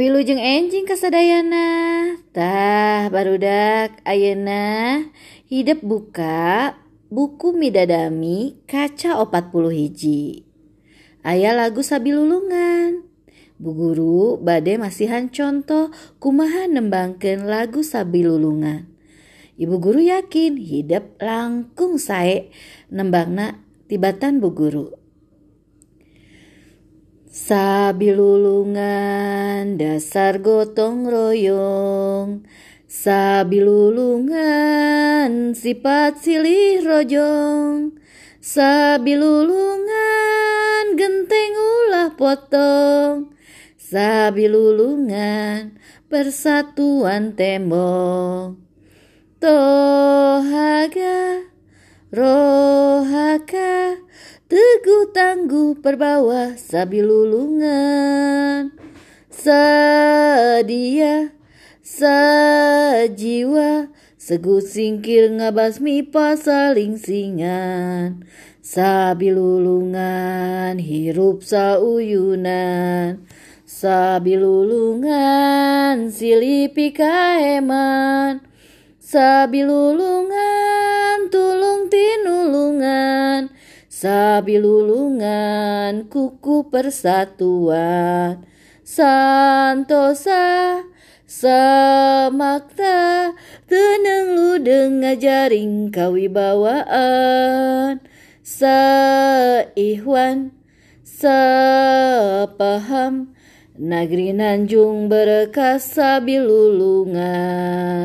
Wilujeng enjing kasadayana tah barudak Ayeuna. Hidup buka buku Midadami kaca 40 hiji. Ayah lagu Sabilulungan. Bu guru badai masihan contoh kumaha nembangkan lagu Sabilulungan. Ibu guru yakin hidup langkung sae nembangna tibatan Bu guru. Sabilulungan dasar gotong royong Sabilulungan sifat silih rojong Sabilulungan genteng ulah potong Sabilulungan persatuan tembok Tohaga rohaka Teguh tangguh perbawa sabilulungan Sadia sajiwa Segut singkir ngabasmi pasaling singan. Sabilulungan hirup sauyunan. Sabilulungan silipi kaeman. Sabilulungan tulung tinulungan. Sabilulungan kuku persatuan Santosa Samakta Teneng ludeng ngajaring kawibawaan Saihwan Sapaham Nagri Nanjung berkas sabilulungan